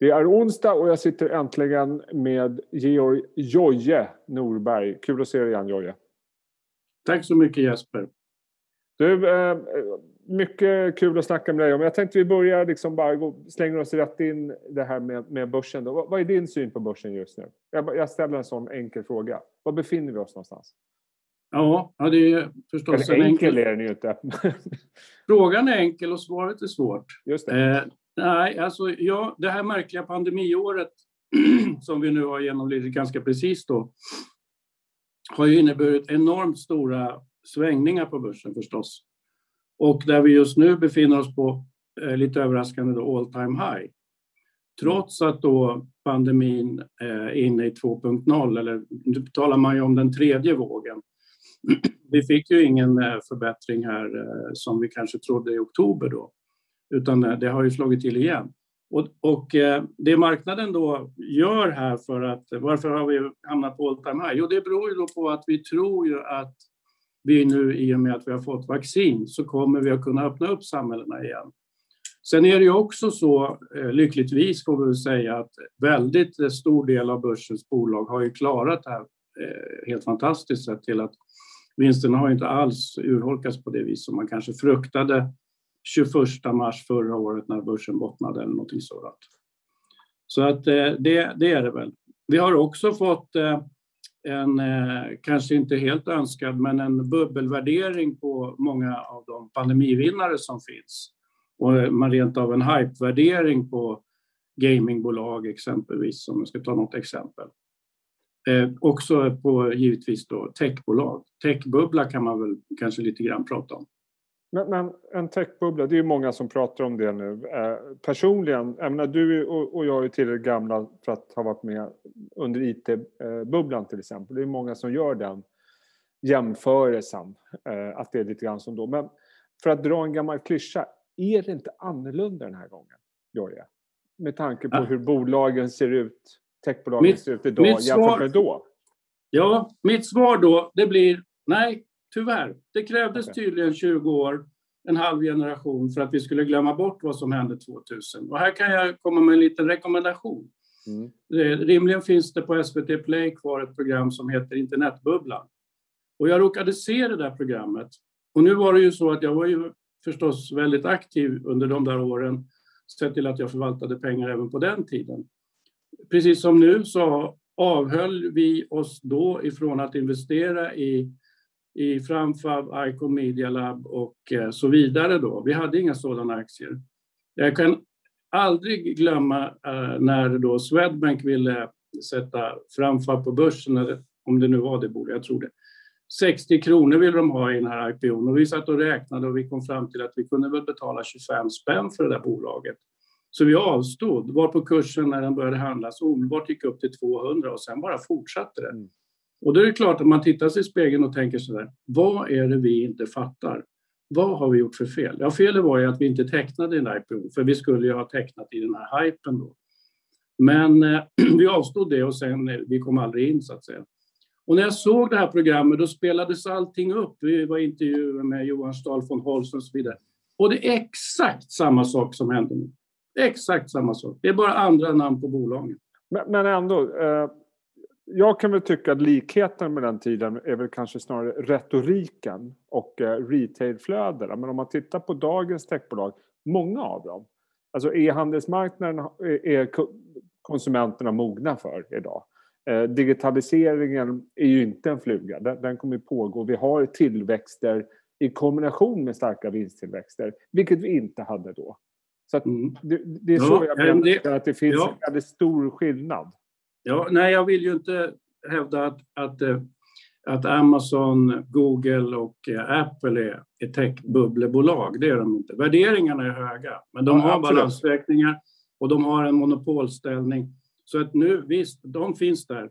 Det är onsdag och jag sitter äntligen med Georg Joje Norberg. Kul att se dig igen Joje. Tack så mycket Jesper. Du, eh, mycket kul att snacka med dig om. Jag tänkte vi börjar liksom bara gå, slänger oss rätt in det här med, med börsen. Då. Vad är din syn på börsen just nu? Jag, jag ställer en sån enkel fråga. Var befinner vi oss någonstans? Ja, ja det är förstås Eller en enkel. enkel är den ju inte. Frågan är enkel och svaret är svårt. Just det. Nej, alltså ja, det här märkliga pandemiåret som vi nu har genomlidit ganska precis då har ju inneburit enormt stora svängningar på börsen förstås. Och där vi just nu befinner oss på, eh, lite överraskande, då, all time high. Trots att då pandemin eh, är inne i 2.0, eller nu talar man ju om den tredje vågen. Vi fick ju ingen eh, förbättring här eh, som vi kanske trodde i oktober då, utan det har ju slagit till igen. Och, och, eh, det marknaden då gör här för att, varför har vi hamnat på all time high? Jo, det beror ju då på att vi tror ju att vi nu i och med att vi har fått vaccin så kommer vi att kunna öppna upp samhällena igen. Sen är det ju också så, eh, lyckligtvis får vi väl säga, att väldigt eh, stor del av börsens bolag har ju klarat det här helt fantastiskt sett till att vinsterna har inte alls urholkats på det vis som man kanske fruktade 21 mars förra året när börsen bottnade eller någonting sådant. Så att eh, det, det är det väl. Vi har också fått eh, en, eh, kanske inte helt önskad, men en bubbelvärdering på många av de pandemivinnare som finns. Och man rent av en hypevärdering på gamingbolag exempelvis, om jag ska ta något exempel. Eh, också på givetvis då techbolag. Techbubbla kan man väl kanske lite grann prata om. Men, men, en techbubbla, det är ju många som pratar om det nu. Eh, personligen, jag menar, du och, och jag är tillräckligt gamla för att ha varit med under IT-bubblan till exempel. Det är många som gör den jämförelsen, eh, att det är lite grann som då. Men för att dra en gammal klyscha, är det inte annorlunda den här gången, Jörgen? Med tanke på ja. hur bolagen ser ut, techbolagen mitt, ser ut idag jämfört svar, med då. Ja, mitt svar då, det blir nej, Tyvärr. Det krävdes okay. tydligen 20 år, en halv generation, för att vi skulle glömma bort vad som hände 2000. Och här kan jag komma med en liten rekommendation. Mm. Rimligen finns det på SVT Play kvar ett program som heter Internetbubblan. Och jag råkade se det där programmet. Och nu var det ju så att jag var ju förstås väldigt aktiv under de där åren, sett till att jag förvaltade pengar även på den tiden. Precis som nu så avhöll vi oss då ifrån att investera i i Framfab, Icon Media Lab och eh, så vidare. Då. Vi hade inga sådana aktier. Jag kan aldrig glömma eh, när då Swedbank ville sätta Framfab på börsen, eller om det nu var det borde jag tror det. 60 kronor ville de ha i den här IPOn och vi satt och räknade och vi kom fram till att vi kunde väl betala 25 spänn för det där bolaget. Så vi avstod, var på kursen när den började handlas omedelbart gick upp till 200 och sen bara fortsatte det. Mm. Och då är det klart att man tittar sig i spegeln och tänker så här. vad är det vi inte fattar? Vad har vi gjort för fel? Ja, felet var ju att vi inte tecknade en IPO, för vi skulle ju ha tecknat i den här hypen då. Men eh, vi avstod det och sen, eh, vi kom aldrig in så att säga. Och när jag såg det här programmet då spelades allting upp. Vi var intervjuer med Johan Stahl von Holst och så vidare. Och det är exakt samma sak som händer nu. Exakt samma sak. Det är bara andra namn på bolagen. Men, men ändå, eh, jag kan väl tycka att likheten med den tiden är väl kanske snarare retoriken och eh, retailflödena. Men om man tittar på dagens techbolag, många av dem, alltså e-handelsmarknaden är konsumenterna mogna för idag. Eh, digitaliseringen är ju inte en fluga, den, den kommer pågå. Vi har tillväxter i kombination med starka vinsttillväxter, vilket vi inte hade då. Så mm. det, det, är så ja, jag menar, att det finns ja. en väldigt stor skillnad. Ja, nej, jag vill ju inte hävda att, att, eh, att Amazon, Google och eh, Apple är, är techbubblebolag. Det är de inte. Värderingarna är höga, men de ja, har absolut. balansräkningar och de har en monopolställning. Så att nu, visst, de finns där.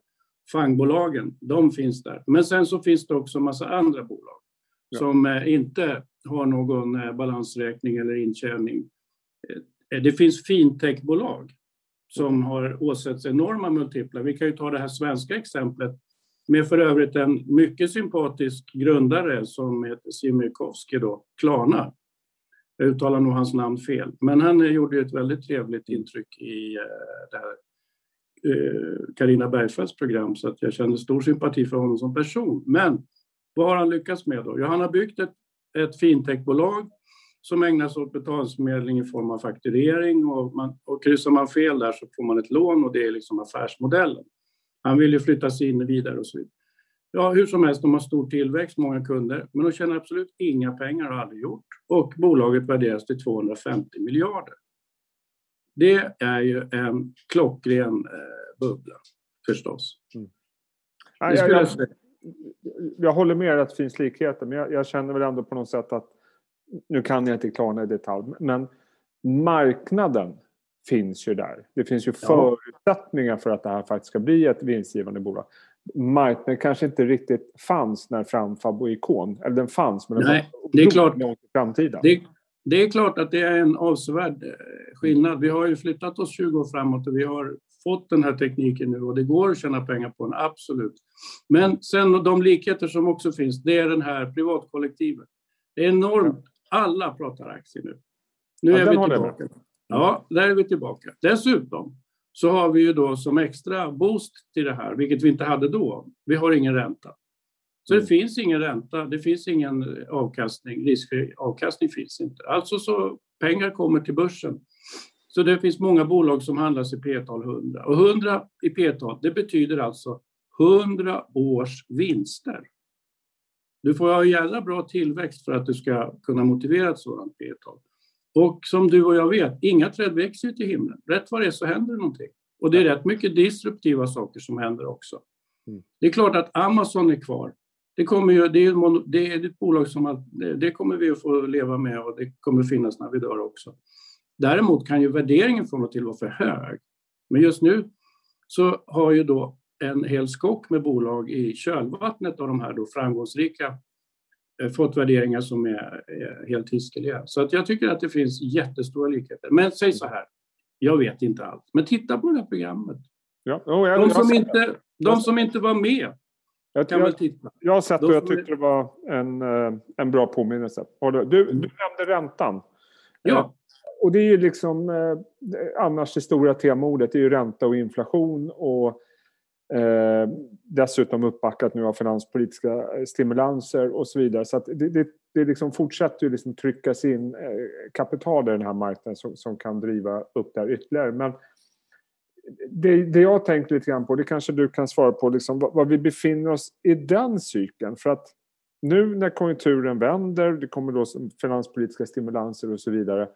Fangbolagen, de finns där. Men sen så finns det också en massa andra bolag ja. som eh, inte har någon balansräkning eller intjäning. Det finns fintechbolag som har åsätts enorma multiplar. Vi kan ju ta det här svenska exemplet med för övrigt en mycket sympatisk grundare som heter Simirkovsky då, Klarna. Jag uttalar nog hans namn fel. Men han gjorde ett väldigt trevligt intryck i eh, det här eh, Carina Bergfeldts program så att jag känner stor sympati för honom som person. Men vad har han lyckats med då? Ja, han har byggt ett, ett fintechbolag som ägnar sig åt betalningsförmedling i form av fakturering och, man, och kryssar man fel där så får man ett lån och det är liksom affärsmodellen. Han vill ju flytta sig in vidare och så vidare. Ja, hur som helst, de har stor tillväxt, många kunder, men de tjänar absolut inga pengar och har aldrig gjort. Och bolaget värderas till 250 miljarder. Det är ju en klockren eh, bubbla, förstås. Mm. Ja, jag, jag, jag, håller med att det finns likheter, men jag, jag, känner väl ändå på något sätt att nu kan jag inte Klarna i detalj, men marknaden finns ju där. Det finns ju ja. förutsättningar för att det här faktiskt ska bli ett vinstgivande bolag. Marknaden kanske inte riktigt fanns när Framfab och Ikon, eller den fanns, men den Nej, var det är klart. långt i framtiden. Det, det är klart att det är en avsevärd eh, skillnad. Vi har ju flyttat oss 20 år framåt och vi har fått den här tekniken nu och det går att tjäna pengar på den, absolut. Men sen de likheter som också finns, det är den här privatkollektivet. Det är enormt. Alla pratar aktier nu. Nu ja, är vi tillbaka. Ja, där är vi tillbaka. Dessutom så har vi ju då som extra boost till det här, vilket vi inte hade då. Vi har ingen ränta. Så det mm. finns ingen ränta, det finns ingen avkastning, riskfri avkastning finns inte. Alltså så pengar kommer till börsen. Så det finns många bolag som handlas i P-tal 100. Och 100 i P-tal, det betyder alltså 100 års vinster. Du får ha jävla bra tillväxt för att du ska kunna motivera ett sådant P-tal. Och som du och jag vet, inga träd växer ju till himlen. Rätt vad det är så händer det någonting. Och det är rätt mycket disruptiva saker som händer också. Mm. Det är klart att Amazon är kvar. Det, kommer ju, det, är, det är ett bolag som det kommer vi att få leva med och det kommer finnas när vi dör också. Däremot kan ju värderingen från och till vara för hög. Men just nu så har ju då en hel skock med bolag i kölvattnet av de här då framgångsrika eh, fått värderingar som är, är helt hiskeliga. Så att jag tycker att det finns jättestora likheter. Men säg så här, jag vet inte allt. Men titta på det här programmet. Ja. Oh, jag, de, som inte, de som inte var med jag, kan jag, väl titta. Jag har sett det och jag tyckte det var en, eh, en bra påminnelse. Du, du mm. nämnde räntan. Ja. Eh, och det är ju liksom annars det stora temaordet, det är ju ränta och inflation och eh, dessutom uppbackat nu av finanspolitiska eh, stimulanser och så vidare. Så att det, det, det liksom fortsätter ju liksom tryckas in eh, kapital i den här marknaden som, som kan driva upp det här ytterligare. Men det, det jag tänkt lite grann på, det kanske du kan svara på, liksom, var, var vi befinner oss i den cykeln. För att nu när konjunkturen vänder, det kommer då finanspolitiska stimulanser och så vidare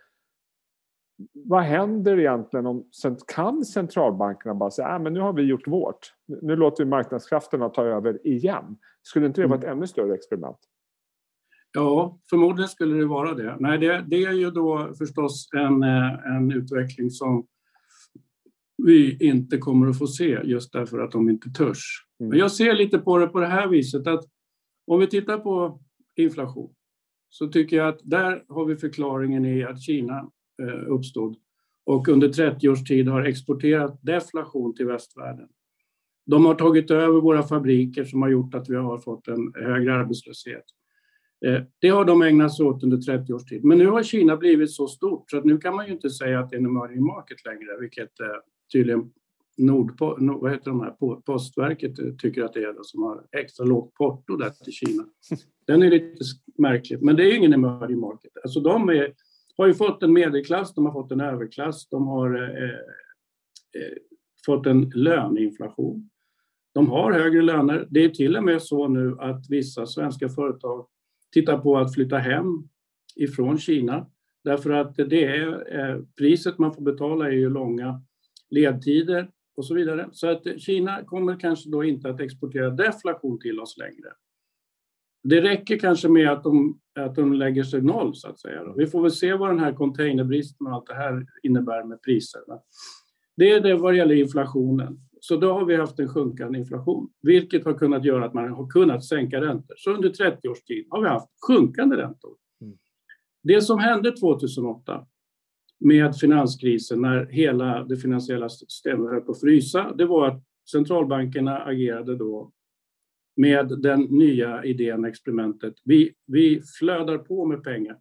vad händer egentligen om kan centralbankerna bara säga att äh, nu har vi gjort vårt. Nu låter vi marknadskrafterna ta över igen. Skulle inte det vara ett mm. ännu större experiment? Ja, förmodligen skulle det vara det. Nej, det, det är ju då förstås en, en utveckling som vi inte kommer att få se just därför att de inte törs. Mm. Men jag ser lite på det på det här viset att om vi tittar på inflation så tycker jag att där har vi förklaringen i att Kina Eh, uppstod och under 30 års tid har exporterat deflation till västvärlden. De har tagit över våra fabriker som har gjort att vi har fått en högre arbetslöshet. Eh, det har de ägnat sig åt under 30 års tid. Men nu har Kina blivit så stort så att nu kan man ju inte säga att det är en emerging market längre, vilket eh, tydligen Nordpo, vad heter de här, Postverket tycker att det är det som har extra lågt porto där till Kina. Den är lite märklig, men det är ingen emerging market. Alltså de är har ju fått en medelklass, de har fått en överklass, de har eh, eh, eh, fått en löneinflation. De har högre löner. Det är till och med så nu att vissa svenska företag tittar på att flytta hem ifrån Kina därför att det är eh, priset man får betala är ju långa ledtider och så vidare. Så att Kina kommer kanske då inte att exportera deflation till oss längre. Det räcker kanske med att de, att de lägger sig noll, så att säga. Vi får väl se vad den här containerbristen och allt det här innebär med priserna. Det är det vad gäller inflationen. Så då har vi haft en sjunkande inflation, vilket har kunnat göra att man har kunnat sänka räntor. Så under 30 års tid har vi haft sjunkande räntor. Mm. Det som hände 2008 med finanskrisen när hela det finansiella systemet höll på att frysa, det var att centralbankerna agerade då med den nya idén, experimentet. Vi, vi flödar på med pengar.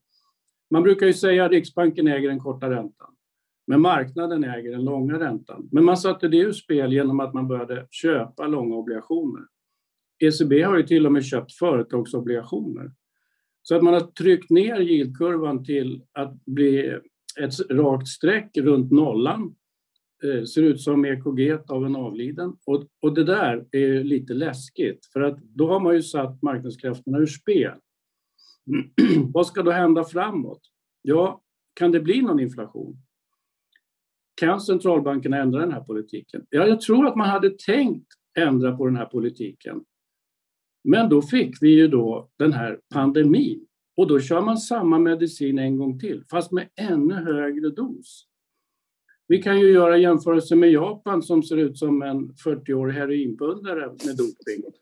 Man brukar ju säga att Riksbanken äger den korta räntan. Men marknaden äger den långa räntan. Men man satte det ur spel genom att man började köpa långa obligationer. ECB har ju till och med köpt företagsobligationer. Så att man har tryckt ner yieldkurvan till att bli ett rakt streck runt nollan. Eh, ser ut som EKG av en avliden. Och, och det där är lite läskigt för att då har man ju satt marknadskrafterna ur spel. Vad ska då hända framåt? Ja, kan det bli någon inflation? Kan centralbankerna ändra den här politiken? Ja, jag tror att man hade tänkt ändra på den här politiken. Men då fick vi ju då den här pandemin och då kör man samma medicin en gång till, fast med ännu högre dos. Vi kan ju göra jämförelse med Japan som ser ut som en 40-årig heroinpundare med doping.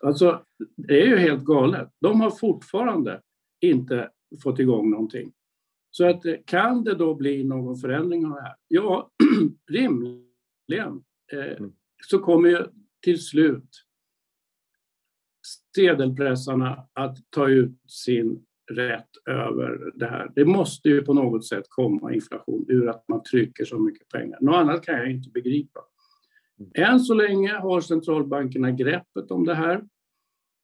Alltså, det är ju helt galet. De har fortfarande inte fått igång någonting. Så att, kan det då bli någon förändring av det här? Ja, rimligen eh, mm. så kommer ju till slut sedelpressarna att ta ut sin rätt över det här. Det måste ju på något sätt komma inflation ur att man trycker så mycket pengar. Något annat kan jag inte begripa. Mm. Än så länge har centralbankerna greppet om det här.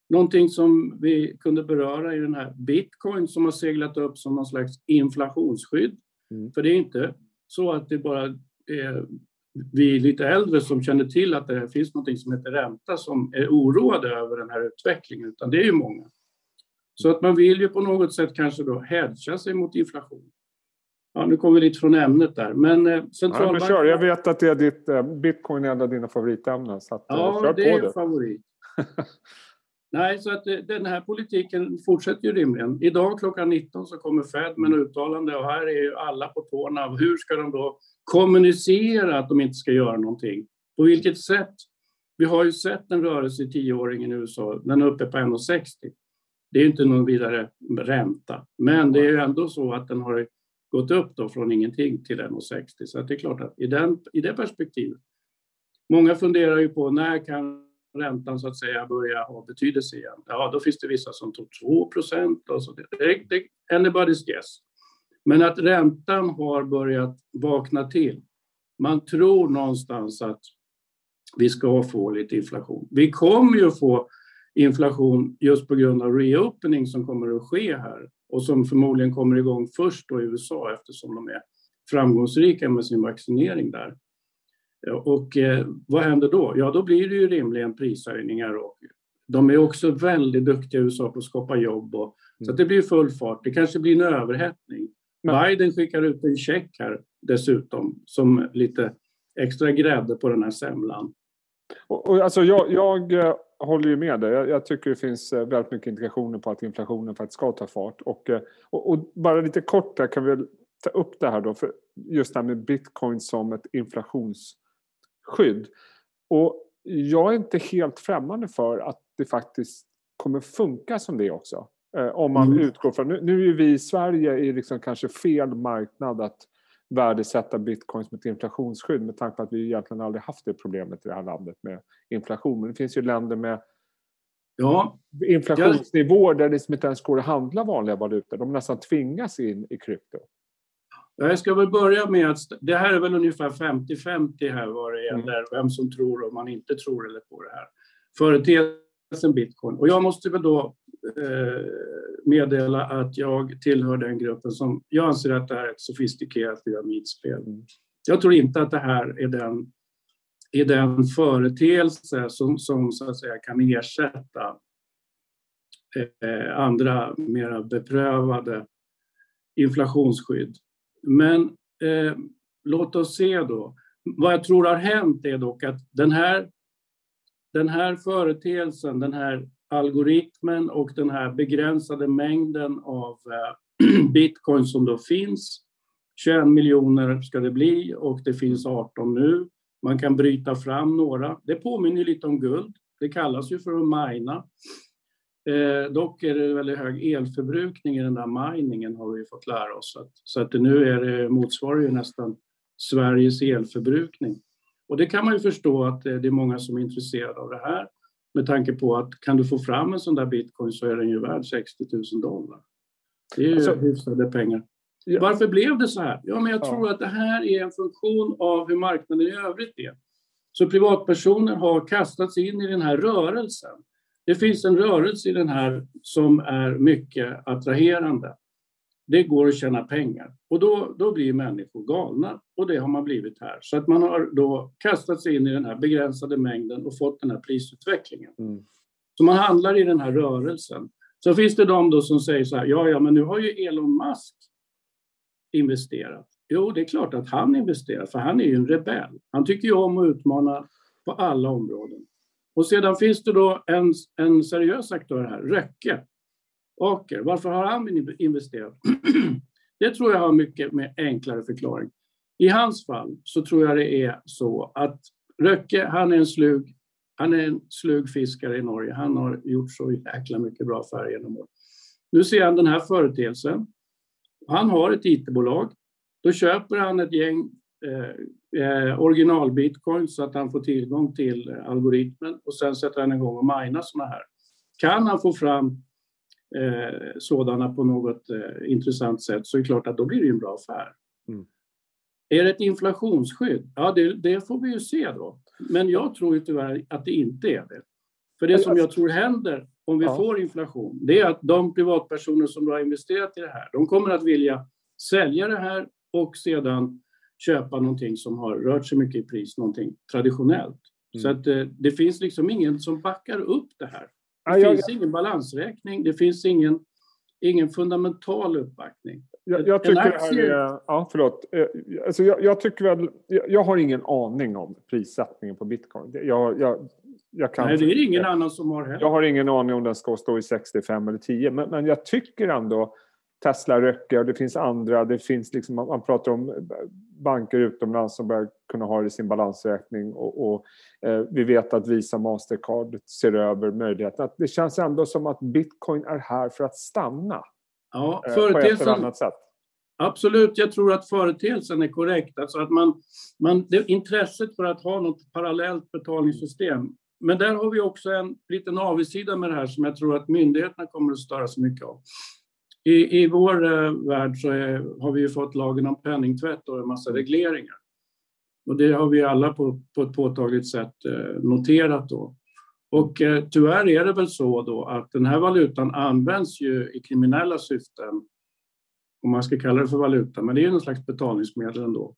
Någonting som vi kunde beröra i den här bitcoin som har seglat upp som någon slags inflationsskydd. Mm. För det är inte så att det bara är vi lite äldre som känner till att det finns något som heter ränta som är oroade över den här utvecklingen, utan det är ju många. Så att man vill ju på något sätt kanske då hedga sig mot inflation. Ja, nu kommer vi lite från ämnet där. Men eh, centralbanken... Ja, kör. Jag vet att det är ditt, eh, bitcoin är en av dina favoritämnen. Så att, eh, ja, det är en favorit. Nej, så att den här politiken fortsätter ju rimligen. Idag klockan 19 så kommer Fed med en uttalande och här är ju alla på tårna. Hur ska de då kommunicera att de inte ska göra någonting? På vilket sätt? Vi har ju sett en rörelse i tioåringen i USA. Den är uppe på 1,60. Det är inte någon vidare ränta, men det är ju ändå så att den har gått upp då från ingenting till 1,60. Så det är klart att i, den, i det perspektivet. Många funderar ju på när kan räntan så att säga börja ha betydelse igen? Ja, då finns det vissa som tog 2 procent. Det, det, det, anybody's guess. Men att räntan har börjat vakna till. Man tror någonstans att vi ska få lite inflation. Vi kommer ju få inflation just på grund av reopening som kommer att ske här och som förmodligen kommer igång först då i USA eftersom de är framgångsrika med sin vaccinering där. Och eh, vad händer då? Ja, då blir det ju rimligen prishöjningar och de är också väldigt duktiga i USA på att skapa jobb och, så att det blir full fart. Det kanske blir en överhettning. Men. Biden skickar ut en check här dessutom som lite extra grädde på den här semlan. Och, och alltså jag, jag håller ju med dig. Jag, jag, tycker det finns eh, väldigt mycket indikationer på att inflationen faktiskt ska ta fart. Och, eh, och, och, bara lite kort där kan vi ta upp det här då, för just det här med bitcoin som ett inflationsskydd. Och jag är inte helt främmande för att det faktiskt kommer funka som det också. Eh, om man mm. utgår från, nu, nu är vi i Sverige i liksom kanske fel marknad att värdesätta bitcoin som ett inflationsskydd med tanke på att vi egentligen aldrig haft det problemet i det här landet med inflation. Men det finns ju länder med ja. inflationsnivåer där det inte ens går att handla vanliga valutor. De nästan tvingas in i krypto. Jag ska väl börja med att det här är väl ungefär 50-50 här vad det gäller mm. vem som tror och man inte tror eller på det här. Företeelsen bitcoin. Och jag måste väl då meddela att jag tillhör den gruppen som jag anser att det här är ett sofistikerat pyramidspel. Mm. Jag tror inte att det här är den, är den företeelse som, som så att säga kan ersätta eh, andra mera beprövade inflationsskydd. Men eh, låt oss se då. Vad jag tror har hänt är dock att den här, den här företeelsen, den här algoritmen och den här begränsade mängden av eh, bitcoin som då finns. 21 miljoner ska det bli och det finns 18 nu. Man kan bryta fram några. Det påminner lite om guld. Det kallas ju för att mina. Eh, dock är det väldigt hög elförbrukning i den där miningen har vi fått lära oss. Att, så att nu är det, motsvarar ju nästan Sveriges elförbrukning. Och det kan man ju förstå att eh, det är många som är intresserade av det här med tanke på att kan du få fram en sån där bitcoin så är den ju värd 60 000 dollar. Det är ju alltså, hyfsade pengar. Ja. Varför blev det så här? Ja, men jag ja. tror att det här är en funktion av hur marknaden i övrigt är. Så privatpersoner har kastats in i den här rörelsen. Det finns en rörelse i den här som är mycket attraherande. Det går att tjäna pengar och då, då blir människor galna och det har man blivit här. Så att man har då kastat sig in i den här begränsade mängden och fått den här prisutvecklingen. Mm. Så man handlar i den här rörelsen. Så finns det de då som säger så här, ja, ja, men nu har ju Elon Musk investerat. Jo, det är klart att han investerar, för han är ju en rebell. Han tycker ju om att utmana på alla områden. Och sedan finns det då en, en seriös aktör här, Röcke. Aker. Varför har han investerat? det tror jag har mycket med enklare förklaring. I hans fall så tror jag det är så att Röcke, han är en slug, han är en slug fiskare i Norge. Han har gjort så jäkla mycket bra affärer genom åren. Nu ser han den här företeelsen. Han har ett IT-bolag. Då köper han ett gäng eh, eh, original-bitcoin så att han får tillgång till algoritmen och sen sätter han igång och minar sådana här. Kan han få fram eh, sådana på något eh, intressant sätt så är det klart att då blir det en bra affär. Mm. Är det ett inflationsskydd? Ja, det, det, får vi ju se då. Men jag tror ju tyvärr att det inte är det. För det som jag tror händer om vi ja. får inflation, det är att de privatpersoner som har investerat i det här, de kommer att vilja sälja det här och sedan köpa någonting som har rört sig mycket i pris, någonting traditionellt. Mm. Så att det, eh, det finns liksom ingen som backar upp det här. Det ja, finns ingen balansräkning, det finns ingen, ingen fundamental uppbackning. Jag, jag tycker aktie... det här är, ja, förlåt. Eh, alltså jag, jag, tycker väl, jag, jag, har ingen aning om prissättningen på bitcoin. Jag, jag, jag kan Nej, det är ingen annan som har heller. Jag har ingen aning om den ska stå i 65 eller 10, men, men jag tycker ändå Tesla röcker och det finns andra. Det finns liksom, man pratar om banker utomlands som börjar kunna ha det i sin balansräkning och, och eh, vi vet att Visa Mastercard ser över möjligheten. det känns ändå som att bitcoin är här för att stanna. Ja, eh, på ett eller annat sätt. Absolut, jag tror att företeelsen är korrekt. Alltså att man, man, det, intresset för att ha något parallellt betalningssystem. Men där har vi också en liten avigsida med det här som jag tror att myndigheterna kommer att störa sig mycket av. I, i vår eh, värld så är, har vi fått lagen om penningtvätt och en massa regleringar. Och det har vi alla på, på ett påtagligt sätt eh, noterat då. Och eh, tyvärr är det väl så då att den här valutan används ju i kriminella syften, om man ska kalla det för valuta, men det är ju någon slags betalningsmedel ändå.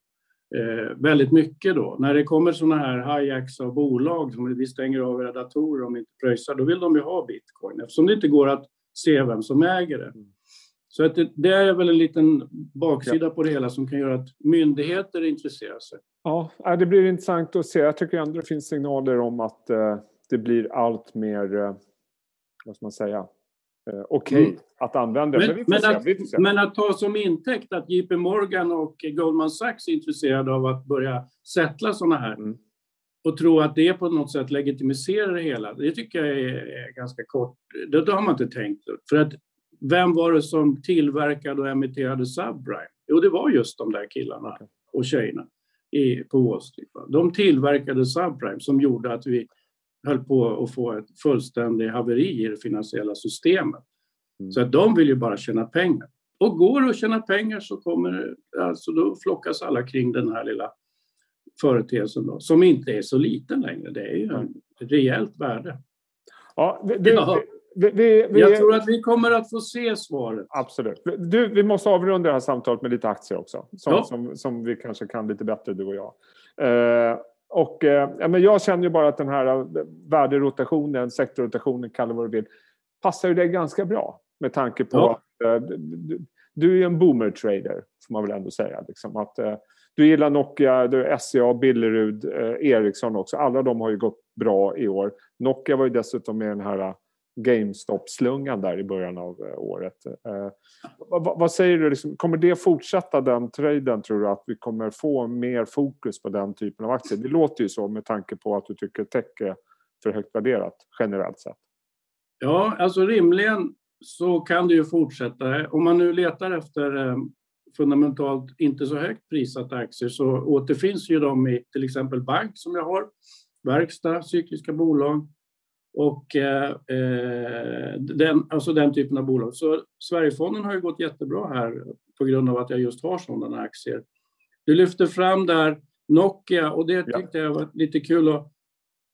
Eh, väldigt mycket då. När det kommer sådana här hijacks av bolag som vi stänger av era datorer om ni inte pröjsar, då vill de ju ha bitcoin eftersom det inte går att se vem som äger det. Mm. Så att det, det, är väl en liten baksida på det hela som kan göra att myndigheter intresserar sig. Ja, det blir intressant att se. Jag tycker ändå det finns signaler om att eh, det blir allt mer, eh, vad ska man säga, eh, okej okay mm. att använda. Men, men, att, men, att, ta som intäkt att JP Morgan och Goldman Sachs är intresserade av att börja sätta sådana här mm. och tro att det på något sätt legitimiserar det hela, det tycker jag är, är ganska kort. Det, det har man inte tänkt. För att vem var det som tillverkade och emitterade subprime? Jo, det var just de där killarna och tjejerna i, på Wall Street. De tillverkade subprime som gjorde att vi höll på att få ett fullständigt haveri i det finansiella systemet. Mm. Så att de vill ju bara tjäna pengar. Och går det att tjäna pengar så kommer, alltså då flockas alla kring den här lilla företeelsen då, som inte är så liten längre. Det är ju ett rejält värde. Ja, det, ja. Vi, vi, vi, jag tror att vi kommer att få se svaret. Absolut. Du, vi måste avrunda det här samtalet med lite aktier också. Som, ja. som, som vi kanske kan lite bättre, du och jag. Eh, och, eh, men jag känner ju bara att den här eh, värderotationen, sektorrotationen, kalla vad du vill, passar ju dig ganska bra. Med tanke på ja. att eh, du, du, är en boomer-trader, får man väl ändå säga. Liksom, att, eh, du gillar Nokia, du SCA, Billerud, eh, Ericsson också. Alla de har ju gått bra i år. Nokia var ju dessutom med den här GameStop-slungan där i början av eh, året. Eh, vad, vad, säger du, liksom, kommer det fortsätta den traden tror du? Att vi kommer få mer fokus på den typen av aktier? Det låter ju så med tanke på att du tycker tech är för högt värderat generellt sett. Ja, alltså rimligen så kan det ju fortsätta. Om man nu letar efter eh, fundamentalt inte så högt prissatta aktier så återfinns ju de i till exempel bank som jag har, verkstad, cykliska bolag, och eh, eh, den, alltså den typen av bolag. Så Sverigefonden har ju gått jättebra här på grund av att jag just har sådana aktier. Du lyfter fram där Nokia och det tyckte ja. jag var lite kul. Och,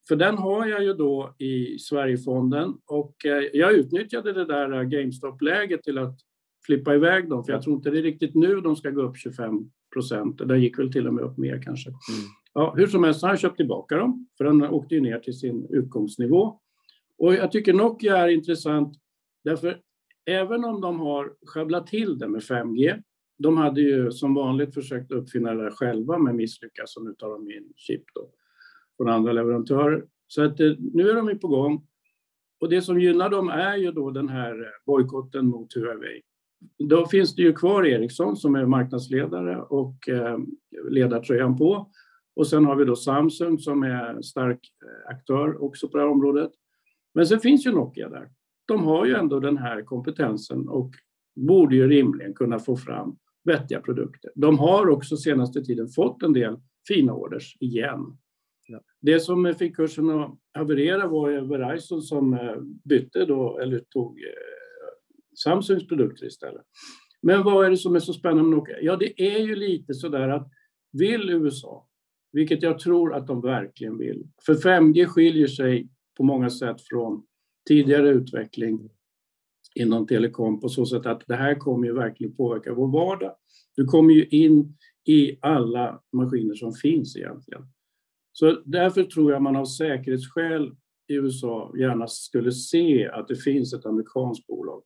för den har jag ju då i Sverigefonden och eh, jag utnyttjade det där GameStop-läget till att flippa iväg dem, för jag tror inte det är riktigt nu de ska gå upp 25 procent. Det gick väl till och med upp mer kanske. Mm. Ja, hur som helst har jag köpt tillbaka dem, för den åkte ju ner till sin utgångsnivå. Och jag tycker Nokia är intressant därför även om de har sjabblat till det med 5G, de hade ju som vanligt försökt uppfinna det själva men misslyckats och nu tar de in chip då från andra leverantörer. Så att eh, nu är de ju på gång. Och det som gynnar dem är ju då den här eh, bojkotten mot Huawei. Då finns det ju kvar Ericsson som är marknadsledare och eh, ledartröjan på. Och sen har vi då Samsung som är stark eh, aktör också på det här området. Men sen finns ju Nokia där. De har ju ändå den här kompetensen och borde ju rimligen kunna få fram vettiga produkter. De har också senaste tiden fått en del fina orders igen. Ja. Det som fick kursen att haverera var ju Verizon som eh, bytte då, eller tog Samsungs produkter istället. Men vad är det som är så spännande med Nokia? Ja, det är ju lite så där att vill USA, vilket jag tror att de verkligen vill, för 5G skiljer sig på många sätt från tidigare utveckling inom telekom på så sätt att det här kommer ju verkligen påverka vår vardag. Du kommer ju in i alla maskiner som finns egentligen. Så därför tror jag man av säkerhetsskäl i USA gärna skulle se att det finns ett amerikanskt bolag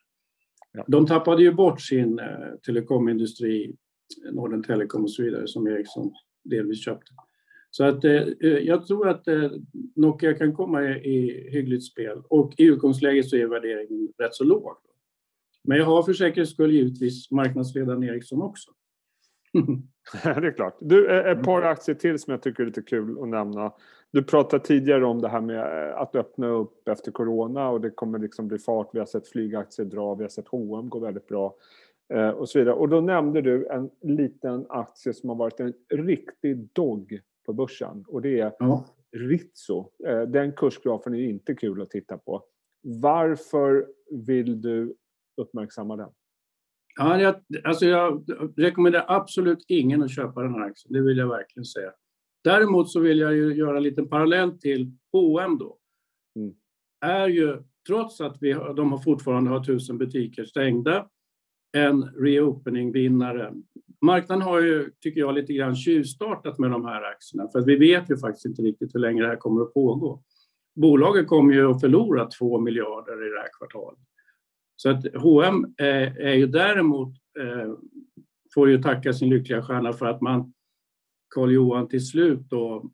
Ja. De tappade ju bort sin eh, telekomindustri, Norden Telecom och så vidare, som Ericsson delvis köpte. Så att, eh, eh jag tror att eh, Nokia kan komma i, i hyggligt spel och i utgångsläget så är värderingen rätt så låg. Men jag har för säkerhets skull givetvis marknadsledaren Ericsson också. det är klart. Du, eh, ett par aktier till som jag tycker är lite kul att nämna. Du pratade tidigare om det här med eh, att öppna upp efter corona och det kommer liksom bli fart. Vi har sett flygaktier dra, vi har sett H&M gå väldigt bra och så vidare. Och då nämnde du en liten aktie som har varit en riktig dog på börsen och det är ja. Ritso. Eh, den kursgrafen är inte kul att titta på. Varför vill du uppmärksamma den? Ja, jag, alltså jag rekommenderar absolut ingen att köpa den här aktien, det vill jag verkligen säga. Däremot så vill jag ju göra en liten parallell till H&M då. Mm. Är ju, trots att vi, de har fortfarande har tusen butiker stängda, en reopening-vinnare. Marknaden har ju, tycker jag, lite grann tjuvstartat med de här aktierna, för att vi vet ju faktiskt inte riktigt hur länge det här kommer att pågå. Bolaget kommer ju att förlora två miljarder i det här kvartalet. Så att H&M är, eh, är ju däremot, eh, får ju tacka sin lyckliga stjärna för att man Karl Johan till slut då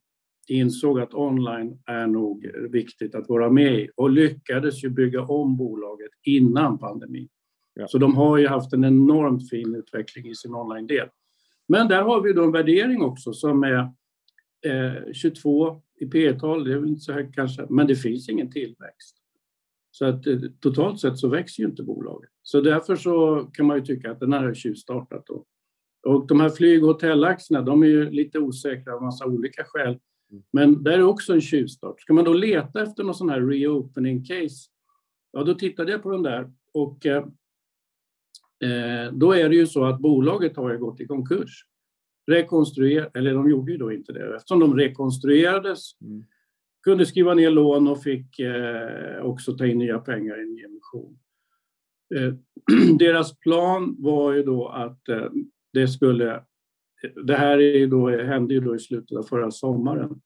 insåg att online är nog viktigt att vara med i och lyckades ju bygga om bolaget innan pandemin. Ja. Så de har ju haft en enormt fin utveckling i sin online-del. Men där har vi då en värdering också som är eh, 22 i P tal, det är väl inte så högt kanske, men det finns ingen tillväxt. Så att eh, totalt sett så växer ju inte bolaget. Så därför så kan man ju tycka att den här är tjuvstartat då. Och de här flyg och hotellaxerna, de är ju lite osäkra av massa olika skäl. Mm. Men där är också en tjuvstart. Ska man då leta efter någon sån här reopening case, ja då tittade jag på den där och eh då är det ju så att bolaget har gått i konkurs. Rekonstruer eller de gjorde ju då inte det eftersom de rekonstruerades, mm. kunde skriva ner lån och fick eh, också ta in nya pengar i en emission. Eh, deras plan var ju då att eh, det skulle... Det här är då, hände ju då i slutet av förra sommaren.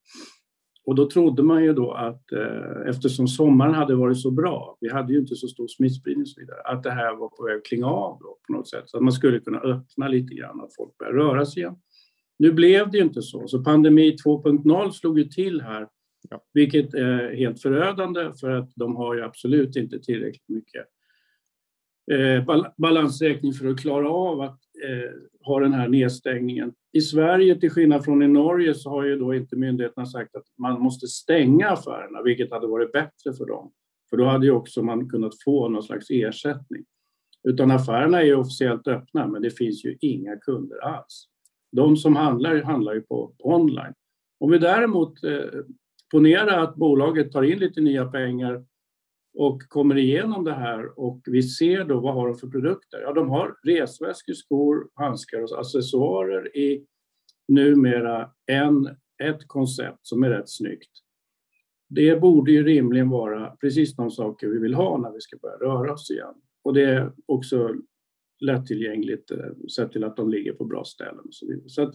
Och då trodde man ju då att eh, eftersom sommaren hade varit så bra, vi hade ju inte så stor smittspridning och så vidare, att det här var på väg att klinga av då på något sätt. Så att man skulle kunna öppna lite grann, att folk börjar röra sig igen. Nu blev det ju inte så, så pandemi 2.0 slog ju till här, ja. vilket är helt förödande för att de har ju absolut inte tillräckligt mycket eh, balansräkning för att klara av att eh, den här nedstängningen. I Sverige, till skillnad från i Norge, så har ju då inte myndigheterna sagt att man måste stänga affärerna, vilket hade varit bättre för dem. För då hade ju också man kunnat få någon slags ersättning. Utan affärerna är ju officiellt öppna, men det finns ju inga kunder alls. De som handlar, handlar ju på, på online. Om vi däremot eh, ponerar att bolaget tar in lite nya pengar och kommer igenom det här och vi ser då vad har de för produkter? Ja, de har resväskor, skor, handskar och accessoarer i numera en, ett koncept som är rätt snyggt. Det borde ju rimligen vara precis de saker vi vill ha när vi ska börja röra oss igen. Och det är också lättillgängligt eh, sett till att de ligger på bra ställen. Och, så vidare. Så att,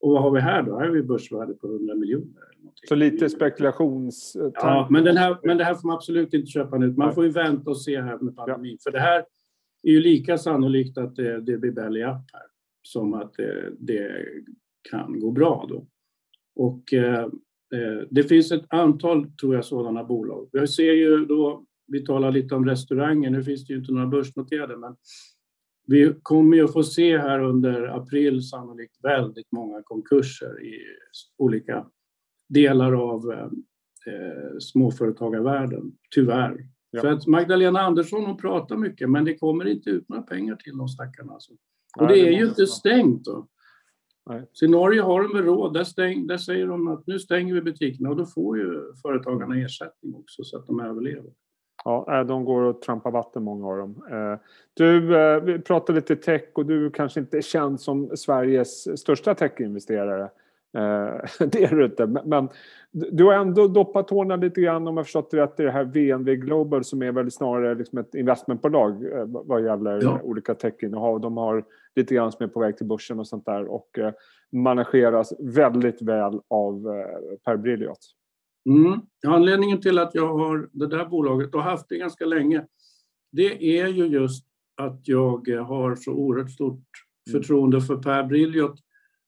och vad har vi här då? Här har vi börsvärde på 100 miljoner. Så lite spekulations... Ja, men, den här, men det här får man absolut inte köpa nu. Man får ju vänta och se här med pandemin. Ja. För det här är ju lika sannolikt att det, det blir belly up här som att det, det kan gå bra då. Och eh, eh, det finns ett antal, tror jag, sådana bolag. Jag ser ju då, vi talar lite om restauranger, nu finns det ju inte några börsnoterade, men vi kommer ju att få se här under april sannolikt väldigt många konkurser i olika delar av eh, småföretagarvärlden, tyvärr. Ja. För att Magdalena Andersson hon pratar mycket men det kommer inte ut några pengar till de stackarna. Alltså. Och Nej, det är ju inte stängt. Då. Nej. Så i Norge har de råd, där, stäng, där säger de att nu stänger vi butikerna och då får ju företagarna ersättning också så att de överlever. Ja, de går och trampar vatten många av dem. Eh, du, eh, vi pratar lite tech och du kanske inte är känd som Sveriges största techinvesterare. Eh, det är du inte. Men du har ändå doppat tårna lite grann om jag förstått det rätt i det här VNV Global som är väl snarare liksom ett investmentbolag vad gäller ja. olika techinnehav. De har lite grann som är på väg till börsen och sånt där och manageras väldigt väl av Per Brilliot. Mm. Anledningen till att jag har det där bolaget och haft det ganska länge, det är ju just att jag har så oerhört stort mm. förtroende för Per Brilliot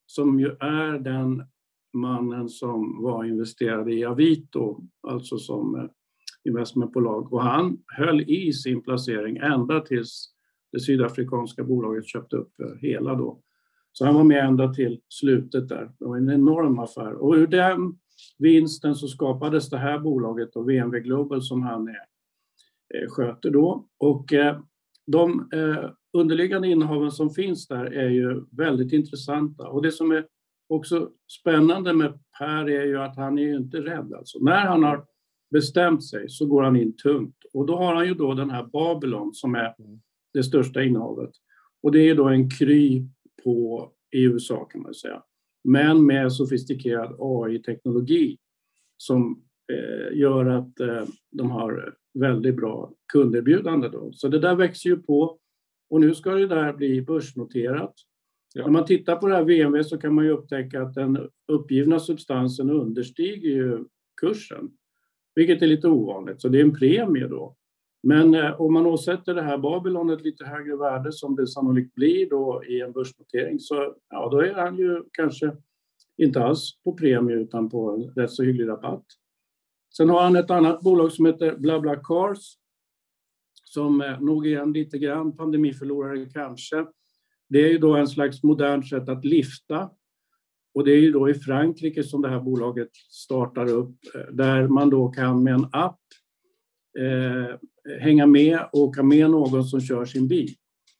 som ju är den mannen som var investerad i Avito, alltså som eh, investmentbolag. Och han höll i sin placering ända tills det sydafrikanska bolaget köpte upp eh, hela då. Så han var med ända till slutet där. Det var en enorm affär. Och ur den vinsten så skapades det här bolaget och VNV Global som han är, eh, sköter då. Och eh, de eh, underliggande innehaven som finns där är ju väldigt intressanta. Och det som är också spännande med Per är ju att han är ju inte rädd. Alltså. När han har bestämt sig så går han in tungt. Och då har han ju då den här Babylon som är det största innehavet. Och det är då en kry på i USA kan man säga men med sofistikerad AI-teknologi som eh, gör att eh, de har väldigt bra kunderbjudande. Då. Så det där växer ju på och nu ska det där bli börsnoterat. Ja. När man tittar på det här VMV så kan man ju upptäcka att den uppgivna substansen understiger ju kursen, vilket är lite ovanligt. Så det är en premie då. Men eh, om man åsätter det här Babylon ett lite högre värde som det sannolikt blir då i en börsnotering så ja, då är han ju kanske inte alls på premie utan på en rätt så hygglig rabatt. Sen har han ett annat bolag som heter BlaBlaCars som eh, nog är en lite grann pandemiförlorare kanske. Det är ju då en slags modernt sätt att lifta och det är ju då i Frankrike som det här bolaget startar upp eh, där man då kan med en app eh, hänga med och åka med någon som kör sin bil.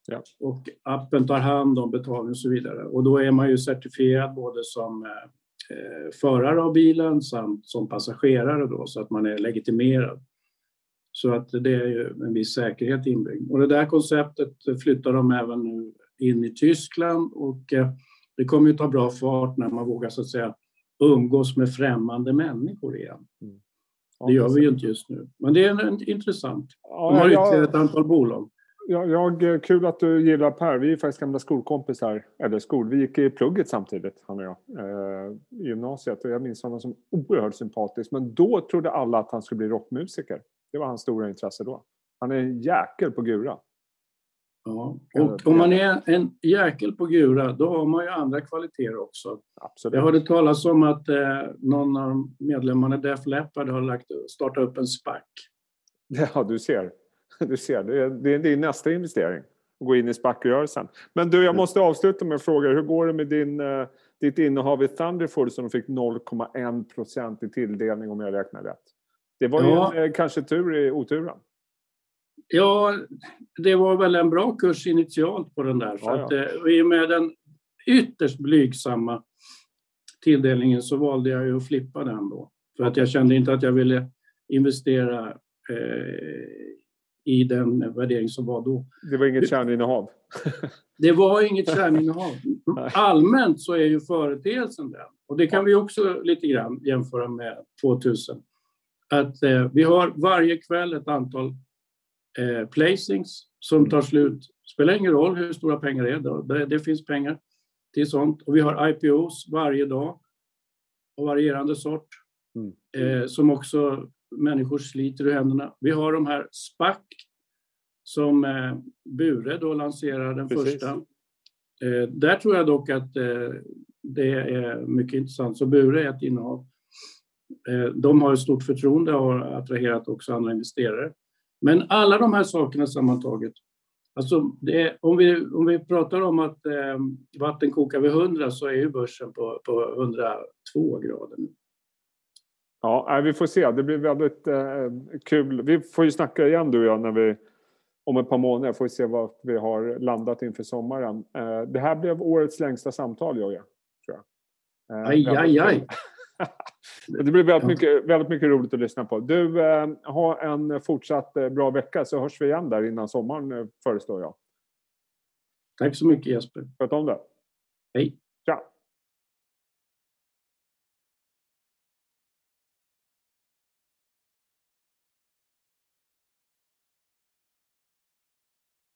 Ja. Och appen tar hand om betalning och så vidare. Och då är man ju certifierad både som eh, eh, förare av bilen samt som passagerare då, så att man är legitimerad. Så att det är ju en viss säkerhet inbyggd. Och det där konceptet flyttar de även nu in i Tyskland och eh, det kommer ju ta bra fart när man vågar så att säga umgås med främmande människor igen. Mm. Det gör vi ju inte just nu. Men det är intressant. De har ytterligare ett antal bolag. Ja, jag, kul att du gillar Per. Vi är faktiskt gamla skolkompisar. Eller skol, vi gick i plugget samtidigt, han och jag. Eh, I gymnasiet. Och jag minns honom som oerhört sympatisk. Men då trodde alla att han skulle bli rockmusiker. Det var hans stora intresse då. Han är en jäkel på gura. Ja, och om man är en jäkel på gura, då har man ju andra kvaliteter också. Absolut. Jag hörde talas om att eh, någon av medlemmarna i Def Leppard har lagt, startat upp en SPAC. Ja, du ser. Du ser, det är, det är nästa investering. Att gå in i SPAC-rörelsen. Men du, jag måste avsluta med att fråga, hur går det med din, uh, ditt innehav i Thunderford som fick 0,1 procent i tilldelning om jag räknar rätt? Det var ja. ju en, uh, kanske tur i oturen. Ja, det var väl en bra kurs initialt på den där. Ja, ja. att, uh, I och med den ytterst blygsamma tilldelningen så valde jag ju att flippa den då. För att jag kände inte att jag ville investera eh, i den värdering som var då. Det var inget kärninnehav? det var inget kärninnehav. Allmänt så är ju företeelsen den, och det kan vi också lite grann jämföra med 2000, att eh, vi har varje kväll ett antal eh, placings som tar slut. spelar ingen roll hur stora pengar det är, det, det finns pengar till sånt. Och vi har IPOs varje dag av varierande sort mm. eh, som också människor sliter ur händerna. Vi har de här SPAC som eh, Bure då lanserar den Precis. första. Eh, där tror jag dock att eh, det är mycket intressant. Så Bure är ett innehav. Eh, de har ett stort förtroende och har attraherat också andra investerare. Men alla de här sakerna sammantaget. Alltså är, om, vi, om vi pratar om att eh, vatten kokar vid 100 så är ju börsen på, på 102 grader. Ja, vi får se. Det blir väldigt eh, kul. Vi får ju snacka igen du och jag när vi, om ett par månader. Får vi se vad vi har landat inför sommaren. Eh, det här blev årets längsta samtal, Jojje. Eh, aj, aj, aj. det blir väldigt mycket, väldigt mycket roligt att lyssna på. Du, eh, ha en fortsatt eh, bra vecka så hörs vi igen där innan sommaren eh, föreslår jag. Tack så mycket Jesper. Sköt om det. Hej.